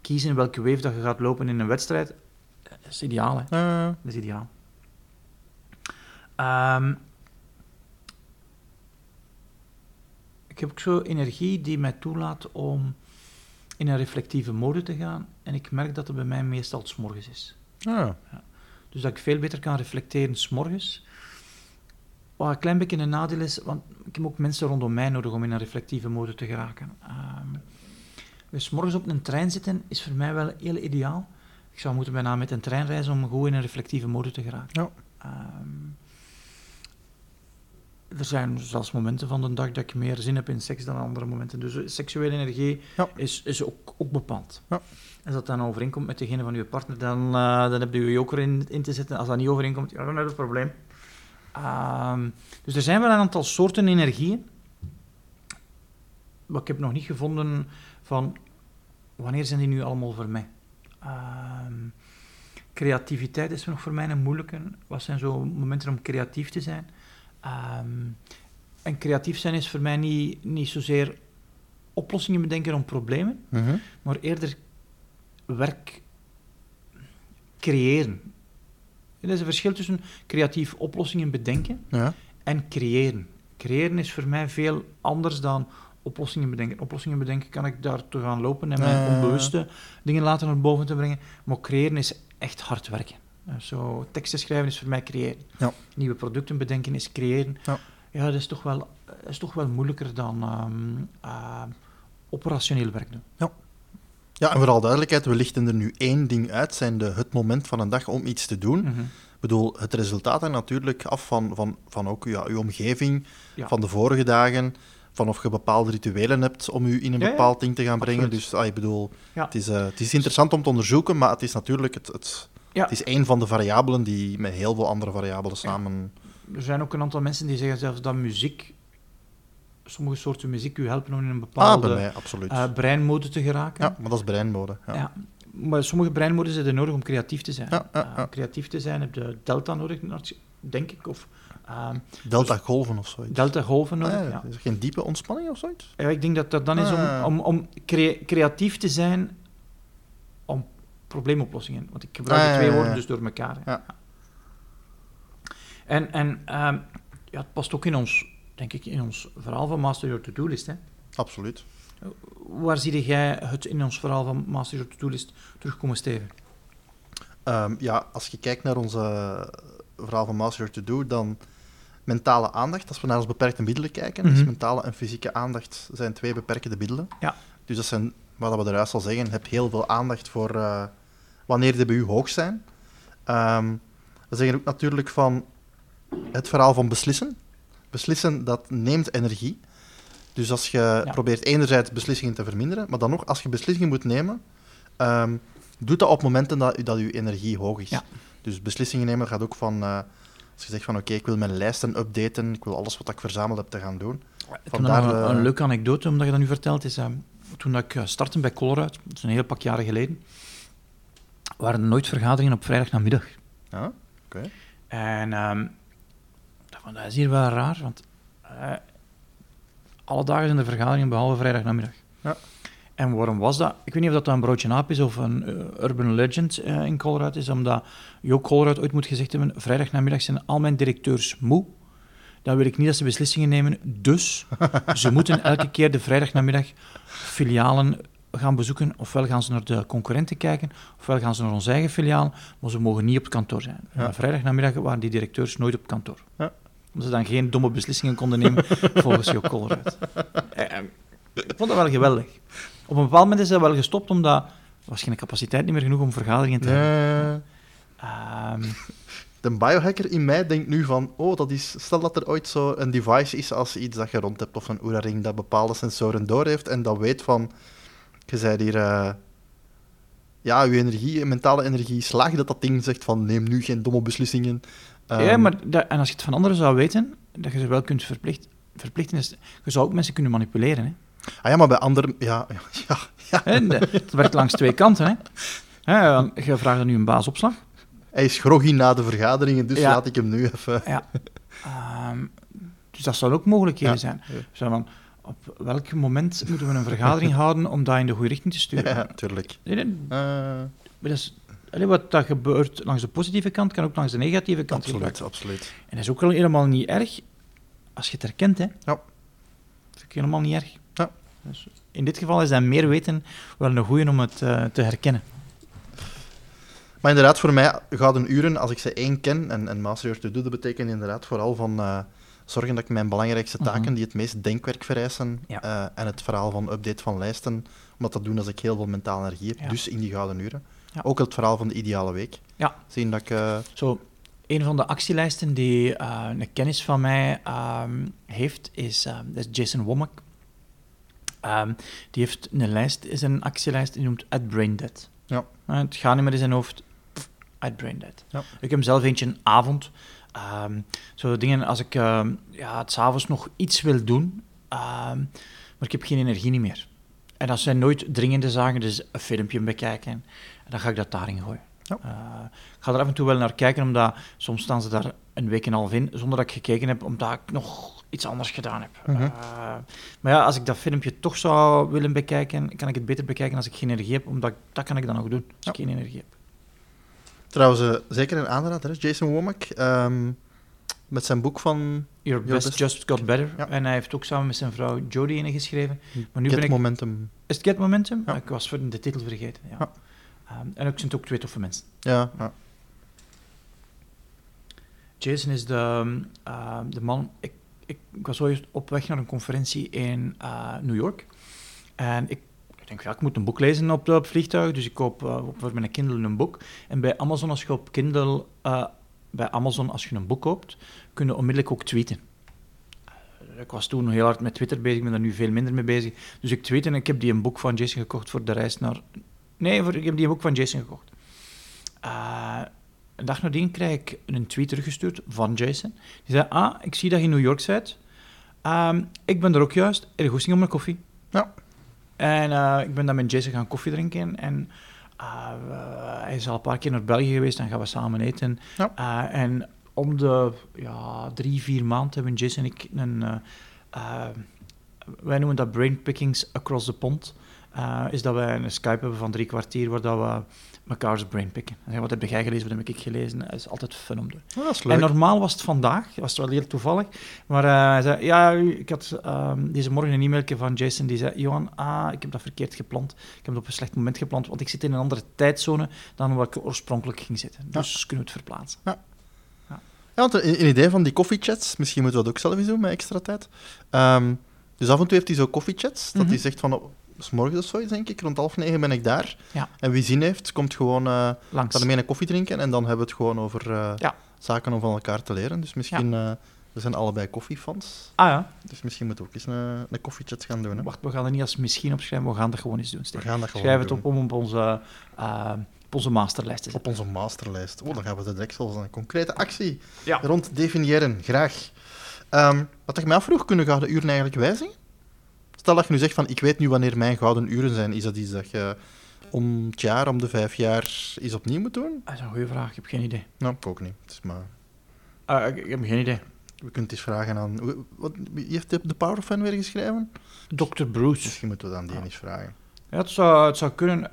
kiezen in welke wave dat je gaat lopen in een wedstrijd, dat is ideaal, hè. Dat is ideaal. Ehm, ik heb ook zo energie die mij toelaat om in een reflectieve mode te gaan. En ik merk dat het bij mij meestal 's morgens is. ah, Dus dat ik veel beter kan reflecteren 's morgens. Wat een klein beetje een nadeel is, want ik heb ook mensen rondom mij nodig om in een reflectieve mode te geraken. Ehm dus 's morgens op een trein zitten is voor mij wel heel ideaal. Ik zou moeten bijna met een trein reizen om gewoon in een reflectieve mode te geraken. Ja. Ehm, er zijn zelfs momenten van de dag dat ik meer zin heb in seks dan andere momenten. Dus seksuele energie Ja. is, is ook, ook bepaald. Ja. Als dat dan overeenkomt met degene van uw partner, dan, eh, dan heb je je joker in, in te zetten. Als dat niet overeenkomt, ja, dan heb je een probleem. Ehm, dus er zijn wel een aantal soorten energieën. Maar ik heb nog niet gevonden van wanneer zijn die nu allemaal voor mij. Ehm, creativiteit is nog voor mij een moeilijke. Wat zijn zo momenten om creatief te zijn? Ehm, en creatief zijn is voor mij niet, niet zozeer oplossingen bedenken om problemen, Mhm. maar eerder werk creëren. Er is een verschil tussen creatief oplossingen bedenken Ja. en creëren. Creëren is voor mij veel anders dan oplossingen bedenken. Oplossingen bedenken kan ik daar te gaan lopen en mijn onbewuste dingen laten naar boven te brengen. Maar creëren is echt hard werken. Eh, Zo, teksten schrijven is voor mij creëren. Ja. Nieuwe producten bedenken is creëren. Ja. Ja, dat is toch wel, dat is toch wel moeilijker dan ehm, eh, operationeel werk doen. ja, en vooral duidelijkheid, we lichten er nu één ding uit, zijn de, het moment van een dag om iets te doen. Mhm. Ik bedoel, het resultaat hangt natuurlijk af van, van, van ook ja, uw omgeving, Ja. van de vorige dagen, van of je bepaalde rituelen hebt om u in een Ja, ja. bepaald ding te gaan brengen. Absoluut. Dus ah, ik bedoel, Ja. het, is, eh, het is interessant om te onderzoeken, maar het is natuurlijk het, het, Ja. het is één van de variabelen die met heel veel andere variabelen samen... Er zijn ook een aantal mensen die zeggen zelfs dat muziek, sommige soorten muziek, u helpen om in een bepaalde ah, absoluut. eh, breinmode te geraken. ja, maar dat is breinmode. Ja. Ja. Maar sommige breinmodes zijn nodig om creatief te zijn. Ja, ja, Eh, om creatief te zijn heb je delta nodig, denk ik, of ehm, Delta golven of zoiets. delta golven nodig. Ah, ja. Is er geen diepe ontspanning of zoiets? Ja, ik denk dat dat dan is om, Ah. om, om crea- creatief te zijn probleemoplossingen. Want ik gebruik Ah, de twee woorden dus door elkaar. Ja. En, en ehm, ja, het past ook in ons, denk ik, in ons verhaal van Master Your To-Do List. Hè. Absoluut. Waar zie jij het in ons verhaal van Master Your To-Do List terugkomen, Steven? Ehm, ja, als je kijkt naar onze verhaal van Master Your To Do, dan mentale aandacht, als we naar ons beperkte middelen kijken, dus Mhm. mentale en fysieke aandacht zijn twee beperkende middelen. Ja. Dus dat zijn, wat we eruit al zeggen, heb heel veel aandacht voor eh, wanneer die bij u hoog zijn. Ehm, we zeggen ook natuurlijk van het verhaal van beslissen. Beslissen, dat neemt energie. Dus als je probeert enerzijds beslissingen te verminderen, maar dan nog, als je beslissingen moet nemen, ehm, doe dat op momenten dat, dat je energie hoog is. Ja. Dus beslissingen nemen gaat ook van, eh, als je zegt van oké, ik wil mijn lijsten updaten, ik wil alles wat ik verzameld heb te gaan doen. Vandaar een, een leuke anekdote, omdat je dat nu vertelt, is ehm, toen ik eh, startte bij Colruyt, dat is een heel pak jaren geleden, waren er nooit vergaderingen op vrijdagnamiddag. Ja, oké. En ik dacht van, dat is hier wel raar, want eh, alle dagen zijn er vergaderingen behalve vrijdagnamiddag. Ja. En waarom was dat? Ik weet niet of dat een broodje aap is of een eh, urban legend eh, in Colruyt is, omdat Jo Colruyt ooit moet gezegd hebben, vrijdagnamiddag zijn al mijn directeurs moe. Dan wil ik niet dat ze beslissingen nemen, dus ze moeten elke keer de vrijdagnamiddag filialen gaan bezoeken. Ofwel gaan ze naar de concurrenten kijken, ofwel gaan ze naar ons eigen filiaal, maar ze mogen niet op het kantoor zijn. Ja. Vrijdagnamiddag waren die directeurs nooit op kantoor. Ja. Omdat ze dan geen domme beslissingen konden nemen volgens Jo Colruyt. Eh, eh, Ik vond dat wel geweldig. Op een bepaald moment is dat wel gestopt, omdat er was geen capaciteit niet meer genoeg om vergaderingen te hebben. Ehm, De biohacker in mij denkt nu van, oh, dat is, stel dat er ooit zo een device is als iets dat je rond hebt, of een Oura-ring dat bepaalde sensoren doorheeft en dat weet van, je zei hier, eh, ja, je energie, je mentale energie, slaag dat dat ding zegt van, neem nu geen domme beslissingen. ja, Ehm, maar dat, en als je het van anderen zou weten, dat je ze wel kunt verplicht, verplichten, is, je zou ook mensen kunnen manipuleren. Hè? Ah ja, maar bij anderen, ja, ja, ja, de- Het werkt langs twee kanten. Hè? Je vraagt er nu een baasopslag. hij is groggy na de vergaderingen, dus Ja. laat ik hem nu even... Ja. Ehm, dus dat zou ook mogelijkheden zijn. Zo van, op welk moment moeten we een vergadering houden om dat in de goede richting te sturen? Ja, tuurlijk. Nee, nee, Eh, maar dat is, allee, wat dat gebeurt langs de positieve kant, kan ook langs de negatieve kant absoluut, gebruiken. absoluut. En dat is ook wel helemaal niet erg als je het herkent. Hè? Ja. Dat is ook helemaal niet erg. Ja. Dus in dit geval is dat meer weten wel een goeie om het eh, te herkennen. Maar inderdaad, voor mij gaat een uren, als ik ze één ken, en, en Master Your To Do, dat betekent inderdaad vooral van eh, zorgen dat ik mijn belangrijkste taken, Mhm. die het meest denkwerk vereisen, Ja. eh, en het verhaal van update van lijsten, omdat dat doen als ik heel veel mentale energie heb, Ja. dus in die gouden uren. Ja. Ook het verhaal van de ideale week. Ja. Zien dat ik... eh, Zo, een van de actielijsten die eh, een kennis van mij ehm, heeft, is, ehm, dat is Jason Womack. Ehm, die heeft een lijst, is een actielijst, die noemt At Brain Dead. Ja. Het gaat niet meer in zijn hoofd. At Brain Dead. Ja. Ik heb hem zelf eentje een avond. Ehm, zo dingen als ik ehm, ja, het s'avonds nog iets wil doen, ehm, maar ik heb geen energie niet meer. En dat zijn nooit dringende zaken, dus een filmpje bekijken. En dan ga ik dat daarin gooien. Ja. Eh, ik ga er af en toe wel naar kijken, omdat soms staan ze daar een week en een half in, zonder dat ik gekeken heb, omdat ik nog iets anders gedaan heb. Mhm. Eh, maar ja, als ik dat filmpje toch zou willen bekijken, kan ik het beter bekijken als ik geen energie heb, omdat ik- dat kan ik dan nog doen, als Ja. ik geen energie heb. Trouwens, eh, zeker een aanrader, hè? Jason Womack. ehm, met zijn boek van Your, Your Best, Best- Just Got Better. Ja. En hij heeft ook samen met zijn vrouw Jodie ene geschreven. Maar nu Get ben ik... Momentum. Is het Get Momentum? Ja. Ik was voor de titel vergeten. Ja. Ehm, en ook zijn het ook twee toffe mensen. Ja, ja. Jason is de, ehm, de man. Ik, ik, ik was ooit op weg naar een conferentie in eh, New York. En ik, ik denk, ja, ik moet een boek lezen op, het vliegtuig. Dus ik koop eh, voor mijn Kindle een boek. En bij Amazon, als je op Kindle. eh, bij Amazon, als je een boek koopt, kun je onmiddellijk ook tweeten. Eh, Ik was toen heel hard met Twitter bezig, ik ben daar nu veel minder mee bezig. Dus ik tweet en ik heb die een boek van Jason gekocht voor de reis naar... Nee, voor, ik heb die een boek van Jason gekocht. Een dag nadien krijg ik een tweet teruggestuurd van Jason. Die zei, ah, ik zie dat je in New York bent. Ehm, ik ben er ook juist. Er om een koffie. Ja. En eh, ik ben dan met Jason gaan koffie drinken. En eh, we- hij is al een paar keer naar België geweest. Dan gaan we samen eten. Ja. Eh, en om de ja, drie, vier maanden hebben Jason en ik een... eh, eh, wij noemen dat brainpickings across the pond. Eh, is dat wij een Skype hebben van drie kwartier waar dat we mekaars brain picken. En wat heb jij gelezen, wat heb ik gelezen? Dat is altijd fun om te doen. Oh, dat is En normaal was het vandaag, was het wel heel toevallig, maar eh, hij zei, ja, ik had ehm, deze morgen een e-mailje van Jason die zei, Johan, ah, ik heb dat verkeerd gepland. Ik heb het op een slecht moment gepland, want ik zit in een andere tijdzone dan waar ik oorspronkelijk ging zitten. Dus kunnen we het verplaatsen. Ja, want een, een idee van die koffiechats, misschien moeten we dat ook zelf eens doen met extra tijd. Ehm, dus af en toe heeft hij zo koffiechats, dat Mhm. hij zegt van, s morgens of zoiets denk ik, rond half negen ben ik daar. Ja. En wie zin heeft, komt gewoon eh Langs. mee een koffie drinken en dan hebben we het gewoon over eh, Ja. zaken om van elkaar te leren. Dus misschien, eh, we zijn allebei koffiefans, Ah ja, dus misschien moeten we ook eens een, een koffiechat gaan doen. Hè? wacht, we gaan er niet als misschien opschrijven, we gaan dat gewoon eens doen. We gaan dat gewoon Schrijf het op om op onze, eh, op onze masterlijst te zetten. Op onze masterlijst. Oh, dan gaan we de direct zelfs een concrete actie Ja. rond definiëren. Graag. Ehm, wat ik me afvroeg, kunnen gouden uren eigenlijk wijzigen? Stel dat je nu zegt van, ik weet nu wanneer mijn gouden uren zijn. Is dat iets dat je om het jaar, om de vijf jaar, eens opnieuw moet doen? Dat is een goede vraag, ik heb geen idee. Nou, ik ook niet. Het is maar... Ah, ik, ik heb geen idee. We kunnen het eens vragen aan... Wat, wie heeft de, Power of Fan weer geschreven? Dr. Bruce. Misschien moeten we dan die Ah. eens vragen. Ja, het zou, het zou kunnen.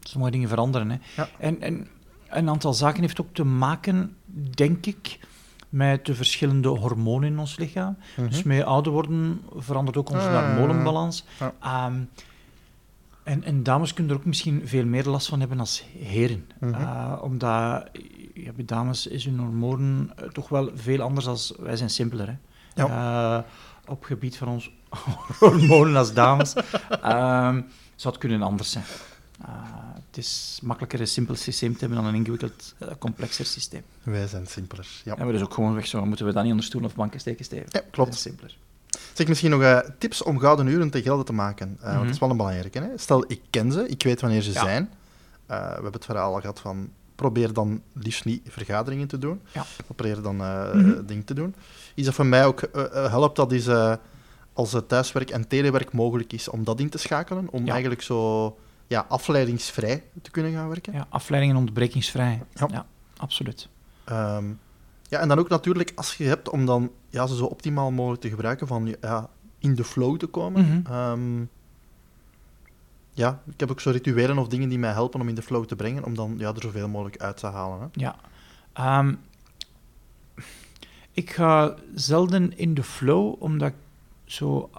Sommige dingen veranderen. Hè. Ja. En, en een aantal zaken heeft ook te maken, denk ik, met de verschillende hormonen in ons lichaam. Mhm. Dus met ouder worden verandert ook onze Ah, hormolenbalans. ja. Ehm, en, en dames kunnen er ook misschien veel meer last van hebben als heren. Mhm. Eh, omdat ja, bij dames is hun hormonen eh, toch wel veel anders als wij zijn simpeler. Hè. Eh, op gebied van ons hormonen als dames ehm, zou het kunnen anders zijn. Eh, het is makkelijker een simpel systeem te hebben dan een ingewikkeld, eh, complexer systeem. Wij zijn simpeler. Ja. Maar dat is ook gewoon weg zo. Moeten we dat niet onder stoel of banken steken, Steven? Ja, klopt. Dat is simpeler. Zeg misschien nog eh, tips om gouden uren te gelden te maken. Eh, Want Mhm. dat is wel een belangrijke. Hè? Stel, ik ken ze, ik weet wanneer ze Ja. zijn. We hebben het verhaal al gehad van probeer dan liefst niet vergaderingen te doen. Ja. Probeer dan Mhm. dingen te doen. Iets dat voor mij ook helpt, dat is als het thuiswerk en telewerk mogelijk is, om dat in te schakelen. Om eigenlijk zo ja, afleidingsvrij te kunnen gaan werken. Ja, afleiding en onderbrekingsvrij. Ja. Ja, absoluut. Ehm, ja, en dan ook natuurlijk als je hebt om dan ja, ze zo optimaal mogelijk te gebruiken, van ja, in de flow te komen. Mhm. Ehm, ja, ik heb ook zo rituelen of dingen die mij helpen om in de flow te brengen, om dan ja, er zoveel mogelijk uit te halen. Hè. Ja. Ehm, ik ga zelden in de flow, omdat ik zo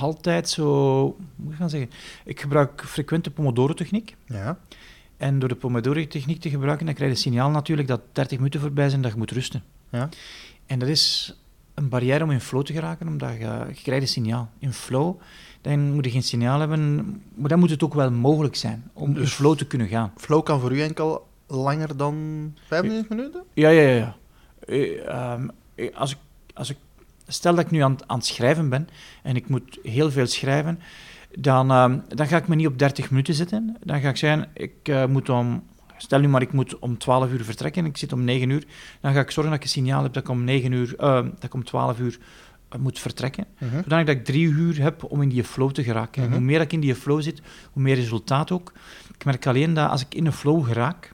altijd zo... Moet ik gaan zeggen? Ik gebruik frequent de Pomodoro-techniek. Ja, En door de Pomodoro-techniek te gebruiken, dan krijg je het signaal natuurlijk dat 30 minuten voorbij zijn dat je moet rusten. ja. En dat is een barrière om in flow te geraken, omdat je, je krijgt een signaal. In flow, dan moet je geen signaal hebben, maar dan moet het ook wel mogelijk zijn om in Dus- flow te kunnen gaan. Flow kan voor u enkel langer dan 25 minuten? Ja, ja, ja. ja. Eh, ehm, eh, als ik, als ik, stel dat ik nu aan, het- aan het schrijven ben en ik moet heel veel schrijven, dan, ehm, dan ga ik me niet op 30 minuten zitten. Dan ga ik zeggen, ik eh, moet om... Stel nu maar, ik moet om 12 uur vertrekken en ik zit om 9 uur. Dan ga ik zorgen dat ik een signaal heb dat ik om, 9 uur, eh, dat ik om 12 uur eh, moet vertrekken. Mhm. Zodanig dat ik drie uur heb om in die flow te geraken. En Mhm. hoe meer ik in die flow zit, hoe meer resultaat ook. Ik merk alleen dat als ik in een flow geraak,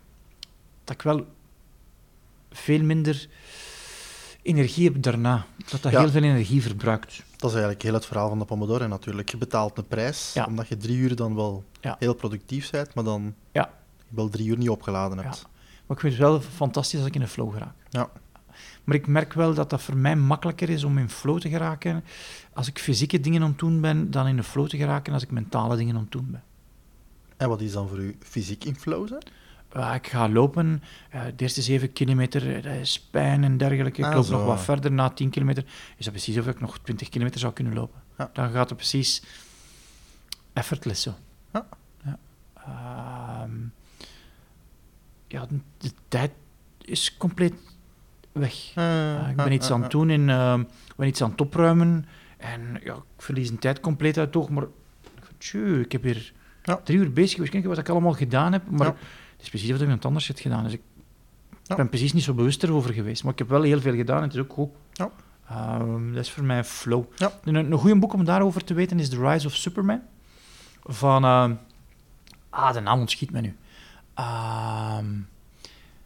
dat ik wel veel minder energie heb daarna. Dat dat Ja. heel veel energie verbruikt. Dat is eigenlijk heel het verhaal van de Pomodoro natuurlijk. Je betaalt een prijs, Ja. omdat je drie uur dan wel Ja. heel productief bent, maar dan Ja. je wel drie uur niet opgeladen hebt. Maar ik vind het wel fantastisch als ik in een flow geraak. Ja. Maar ik merk wel dat dat voor mij makkelijker is om in flow te geraken als ik fysieke dingen aan het doen ben, dan in een flow te geraken als ik mentale dingen aan het doen ben. En wat is dan voor u fysiek in flow zijn? Ja, ik ga lopen, eh, de eerste zeven kilometer, eh, dat is pijn en dergelijke. Ik Ah, loop zo. nog wat verder, na tien kilometer is dat precies of ik nog twintig kilometer zou kunnen lopen. Ja. Dan gaat het precies effortless zo. Ja. Ja, Ehm, ja de, de tijd is compleet weg. Ah, ik ben iets aan het doen en ehm, ik ben iets aan het opruimen. En ja, ik verlies een tijd compleet uit het oog. Maar ik heb hier Ja. drie uur bezig geweest. Kijk wat ik allemaal gedaan heb. Maar. Het is precies wat ik iemand anders heb gedaan. Dus ik Ja. ben precies niet zo bewust erover geweest. Maar ik heb wel heel veel gedaan en het is ook goed. Ja. Ehm, dat is voor mij flow. Ja. Een, een goede boek om daarover te weten is The Rise of Superman. Van... ehm, ah, de naam ontschiet me nu. Ehm,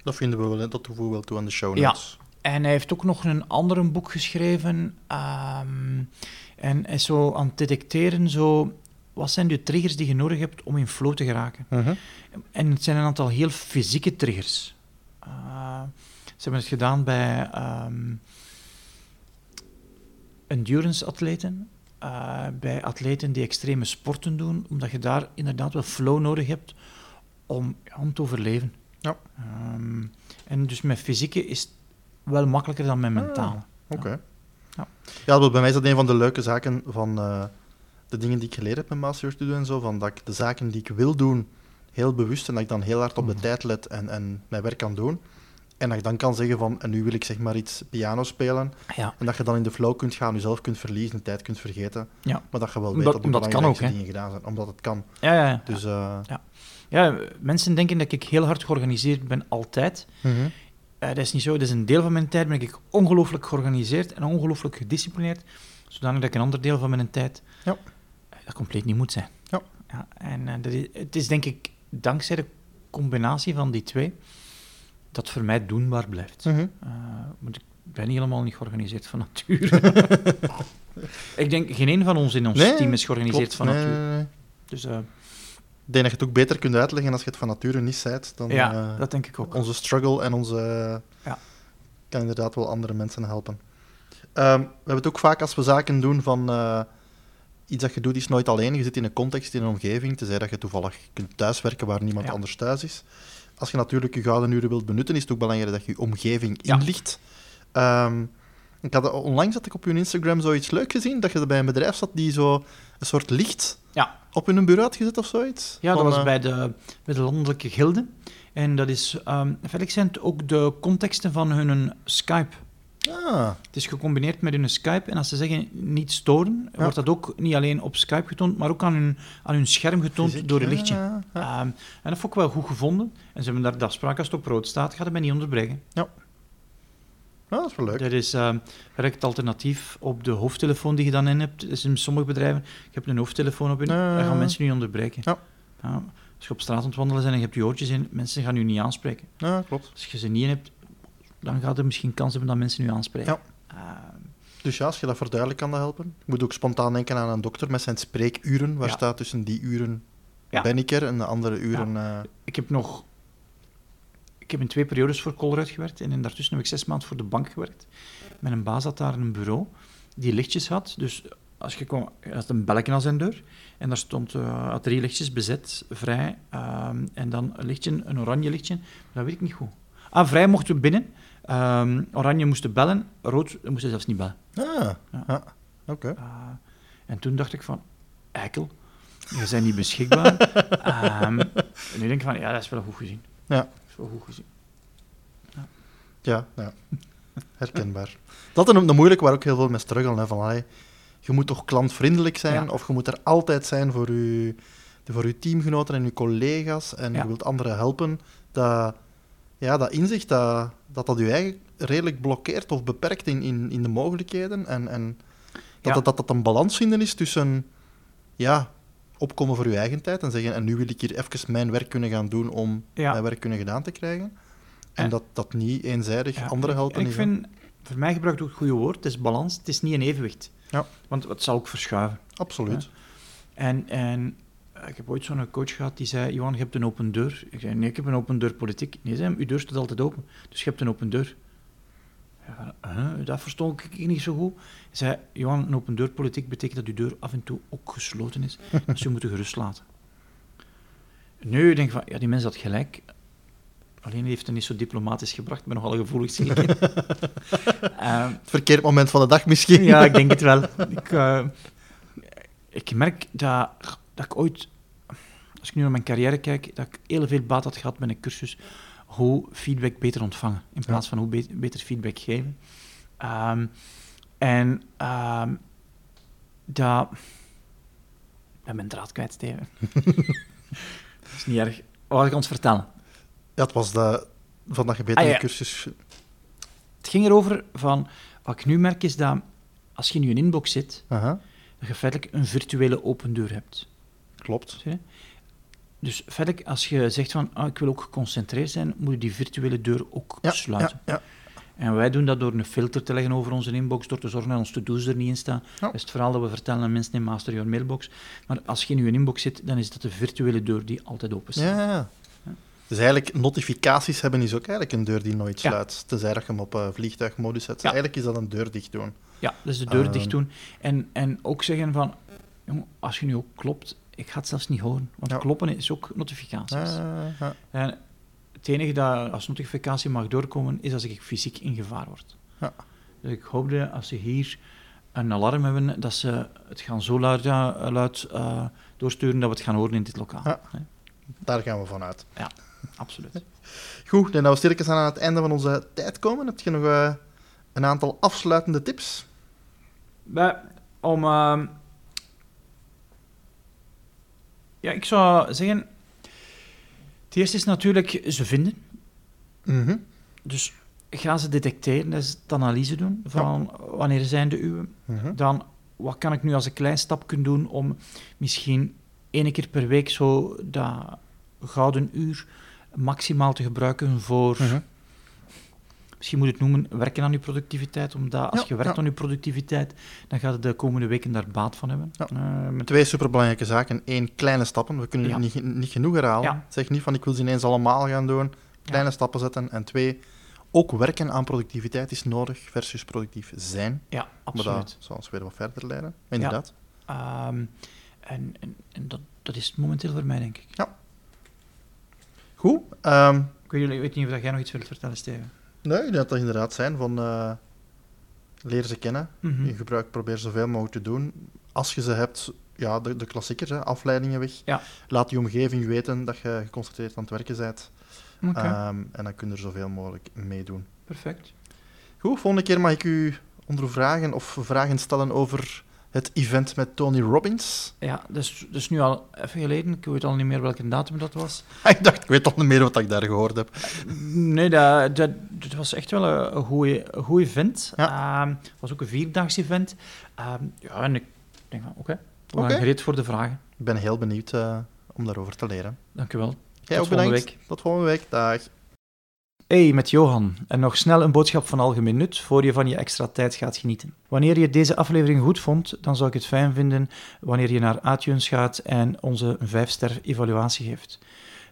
Dat vinden we wel, hè. dat toevoegen we wel toe aan de show Ja. En hij heeft ook nog een ander boek geschreven. ehm, en is zo aan het detecteren, zo, wat zijn de triggers die je nodig hebt om in flow te geraken. Mhm. En het zijn een aantal heel fysieke triggers. Eh, ze hebben het gedaan bij ehm, endurance-atleten, eh, bij atleten die extreme sporten doen, omdat je daar inderdaad wel flow nodig hebt om, ja, om te overleven. Ja. Ehm, en dus met fysieke is het wel makkelijker dan met mentale. Oké. Ja. Ja, wel, bij mij is dat een van de leuke zaken van eh, de dingen die ik geleerd heb met Master Studio en zo. Van dat ik de zaken die ik wil doen, heel bewust en dat ik dan heel hard op de Mhm. tijd let en, en mijn werk kan doen. En dat ik dan kan zeggen van, en nu wil ik zeg maar iets piano spelen. Ja. En dat je dan in de flow kunt gaan, jezelf kunt verliezen, de tijd kunt vergeten. Ja. Maar dat je wel weet Omdat- dat de belangrijkste ook, dingen gedaan zijn. Omdat het kan. Ja, ja, ja. Dus, eh, ja, mensen denken dat ik heel hard georganiseerd ben, altijd. mhm. Eh, dat is niet zo. Dat is een deel van mijn tijd ben ik ongelooflijk georganiseerd en ongelooflijk gedisciplineerd, zodanig dat ik een ander deel van mijn tijd Ja. Dat compleet niet moet zijn. Ja. en eh, dat is, het is denk ik dankzij de combinatie van die twee dat voor mij doenbaar blijft. Mhm. Eh, want ik ben helemaal niet georganiseerd van nature. ik denk, geen een van ons in ons Nee, team is georganiseerd Klopt. van nature. nee, nee. Dus eh, Ik denk dat je het ook beter kunt uitleggen als je het van nature niet zijt. Dan, ja, dat denk ik ook. onze struggle en onze... Ja. kan inderdaad wel andere mensen helpen. Ehm, we hebben het ook vaak als we zaken doen van... iets dat je doet is nooit alleen. Je zit in een context, in een omgeving. Tenzij dat je toevallig kunt thuiswerken waar niemand Ja. anders thuis is. Als je natuurlijk je gouden uren wilt benutten, is het ook belangrijk dat je je omgeving Ja. inlicht. Ehm, ik had, onlangs had ik op je Instagram zoiets leuk gezien, dat je bij een bedrijf zat die zo een soort licht Ja. op hun bureau had gezet of zoiets. Ja, dat was eh, bij de, bij de landelijke gilde. En dat is, um, Felix zijn ook de contexten van hun Skype. Ah, Het is gecombineerd met hun Skype. En als ze zeggen niet storen, Ja. wordt dat ook niet alleen op Skype getoond, maar ook aan hun, aan hun scherm getoond fysiek, door een lichtje. ja, ja. Ehm, en dat vond ik wel goed gevonden. En ze hebben daar de afspraak, als het op rood staat, gaat het mij niet onderbreken. Ja, dat is wel leuk. Dat is ehm werkt het alternatief op de hoofdtelefoon die je dan in hebt. Dat is in sommige bedrijven, je hebt een hoofdtelefoon op in, dan gaan mensen niet onderbreken. Ja. Als je op straat aan het wandelen bent en je hebt je oortjes in, mensen gaan je niet aanspreken. Ja, klopt. Als je ze niet in hebt, dan gaat er misschien kans hebben dat mensen u aanspreken. Ehm, Dus ja, als je dat verduidelijkt kan dat helpen. Ik moet ook spontaan denken aan een dokter met zijn spreekuren. Waar Ja. staat tussen die uren Ja. ben ik er en de andere uren... eh, ik heb nog... Ik heb in twee periodes voor Colruyt gewerkt en in daartussen heb ik zes maanden voor de bank gewerkt. Mijn baas had daar een bureau die lichtjes had. Dus als je kwam, had een belletje aan zijn deur en daar stond had drie lichtjes bezet, vrij. ehm, en dan een lichtje, een oranje lichtje. Dat weet ik niet goed. Ah, vrij mochten we binnen. Ehm, oranje moesten bellen, rood moesten zelfs niet bellen. Ah, Ja. ja. oké. Uh, en toen dacht ik van, eikel, je bent niet beschikbaar. Ehm, en nu denk ik van, ja, dat is wel goed gezien. Ja. Dat is wel goed gezien. Ja, ja. herkenbaar. Dat is een, een moeilijke waar ook heel veel mee struggelen. Hè, van, je moet toch klantvriendelijk zijn, Ja. of je moet er altijd zijn voor je, voor je teamgenoten en je collega's, en Ja. je wilt anderen helpen. Dat, ja, dat inzicht, dat, dat dat je eigen redelijk blokkeert of beperkt in, in, in de mogelijkheden. En, en dat, Ja. dat, dat dat een balans vinden is tussen ja, opkomen voor je eigen tijd en zeggen, en nu wil ik hier even mijn werk kunnen gaan doen om Ja. mijn werk kunnen gedaan te krijgen. En dat dat niet eenzijdig Ja, anderen helpen en ik hè? vind, voor mij gebruikt ook het goede woord, het is balans, het is niet een evenwicht. Ja. Want het zal ook verschuiven. Absoluut. En, en eh, ik heb ooit zo'n coach gehad die zei, Johan, je hebt een open deur. Ik zei, nee, ik heb een open deur politiek. Nee, zei, uw deur staat altijd open, dus je hebt een open deur. Ja, dat verstond ik niet zo goed. Hij zei, Johan, een open deur politiek betekent dat uw deur af en toe ook gesloten is, dus je moet gerust laten. Nu denk ik van, ja, die mens had gelijk. Alleen heeft het niet zo diplomatisch gebracht, ik ben nogal gevoelig, zie ik. Ehm, Het verkeerd moment van de dag misschien. ja, ik denk het wel. Ik, eh, ik merk dat, dat ik ooit, als ik nu naar mijn carrière kijk, dat ik heel veel baat had gehad met een cursus hoe feedback beter ontvangen, in plaats van hoe be- beter feedback geven. Ehm, en ehm, dat... Ik ben mijn draad kwijt, Steven. dat is niet erg. Wat ik ons vertellen? Ja, het was de vandaag gebeten Ah, ja. cursus. Het ging erover van... Wat ik nu merk is dat als je in je inbox zit, dat je feitelijk een virtuele open deur hebt. klopt. Zie je? Dus feitelijk, als je zegt van ah, ik wil ook geconcentreerd zijn, moet je die virtuele deur ook Ja, sluiten. ja, ja. En wij doen dat door een filter te leggen over onze inbox, door te zorgen dat onze to-do's er niet in staan. Ja. Dat is het verhaal dat we vertellen aan mensen in Master Your Mailbox. Maar als je in je inbox zit, dan is dat de virtuele deur die altijd open staat. Ja, ja. Dus eigenlijk, notificaties hebben is ook eigenlijk een deur die nooit sluit. Tenzij dat je hem op eh, vliegtuigmodus zet. Ja. Eigenlijk is dat een deur dicht doen. Ja, dus de deur Ehm. dicht doen. En, en ook zeggen van, jongen, als je nu ook klopt, ik ga het zelfs niet horen. Want Ja. kloppen is ook notificaties. Ja. En het enige dat als notificatie mag doorkomen, is als ik fysiek in gevaar word. Ja. Dus ik hoopte, als ze hier een alarm hebben, dat ze het gaan zo luid, ja, luid eh, doorsturen dat we het gaan horen in dit lokaal. Ja. Daar gaan we vanuit. Absoluut. Goed, en dat we stilletjes aan het einde van onze tijd komen. Heb je nog eh, een aantal afsluitende tips? Bij, om... ehm, ja, ik zou zeggen... Het eerste is natuurlijk ze vinden. Mhm. Dus ga ze detecteren, dat is het analyse doen van wanneer zijn de uwe. Mhm. Dan, wat kan ik nu als een klein stapje doen om misschien één keer per week zo dat gouden uur maximaal te gebruiken voor, Mhm. Misschien moet je het noemen, werken aan je productiviteit. Omdat als Ja, je werkt ja. aan je productiviteit, dan gaat je de komende weken daar baat van hebben. Ja. Eh, met- Twee superbelangrijke zaken. Eén, kleine stappen. We kunnen Ja. niet, niet genoeg herhalen. Ja. Zeg niet van ik wil ze ineens allemaal gaan doen. Kleine stappen zetten. En twee, ook werken aan productiviteit is nodig versus productief zijn. ja, Maar absoluut. dat zal ons weer wat verder leiden. Maar inderdaad. Ehm, en en, en dat, dat is het momenteel voor mij, denk ik. Goed. ehm, ik weet niet of jij nog iets wilt vertellen, Steven. Nee, dat dat inderdaad zijn van eh, leer ze kennen. Je gebruik, probeer zoveel mogelijk te doen. Als je ze hebt, ja, de, de klassiekers, hè, afleidingen weg. Ja. Laat je omgeving weten dat je geconcentreerd aan het werken bent. Oké, Ehm, en dan kun je er zoveel mogelijk meedoen. perfect. Goed, volgende keer mag ik u ondervragen of vragen stellen over het event met Tony Robbins. Ja, dat is, dat is nu al even geleden. Ik weet al niet meer welke datum dat was. ik dacht, ik weet toch niet meer wat ik daar gehoord heb. Nee, dat, dat, dat was echt wel een, een goeie- een goed event. Ja. Ehm, Het was ook een vierdaags event. Ehm, ja, en ik denk van, oké, we Oké. gaan gereed voor de vragen. Ik ben heel benieuwd eh, om daarover te leren. Dank u wel. Jij Tot ook bedankt. volgende week. Tot volgende week. Dag. Hey, met Johan. En nog snel een boodschap van algemeen nut voor je van je extra tijd gaat genieten. Wanneer je deze aflevering goed vond, dan zou ik het fijn vinden wanneer je naar iTunes gaat en onze 5-ster evaluatie geeft.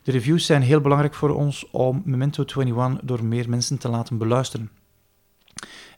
De reviews zijn heel belangrijk voor ons om Memento 21 door meer mensen te laten beluisteren.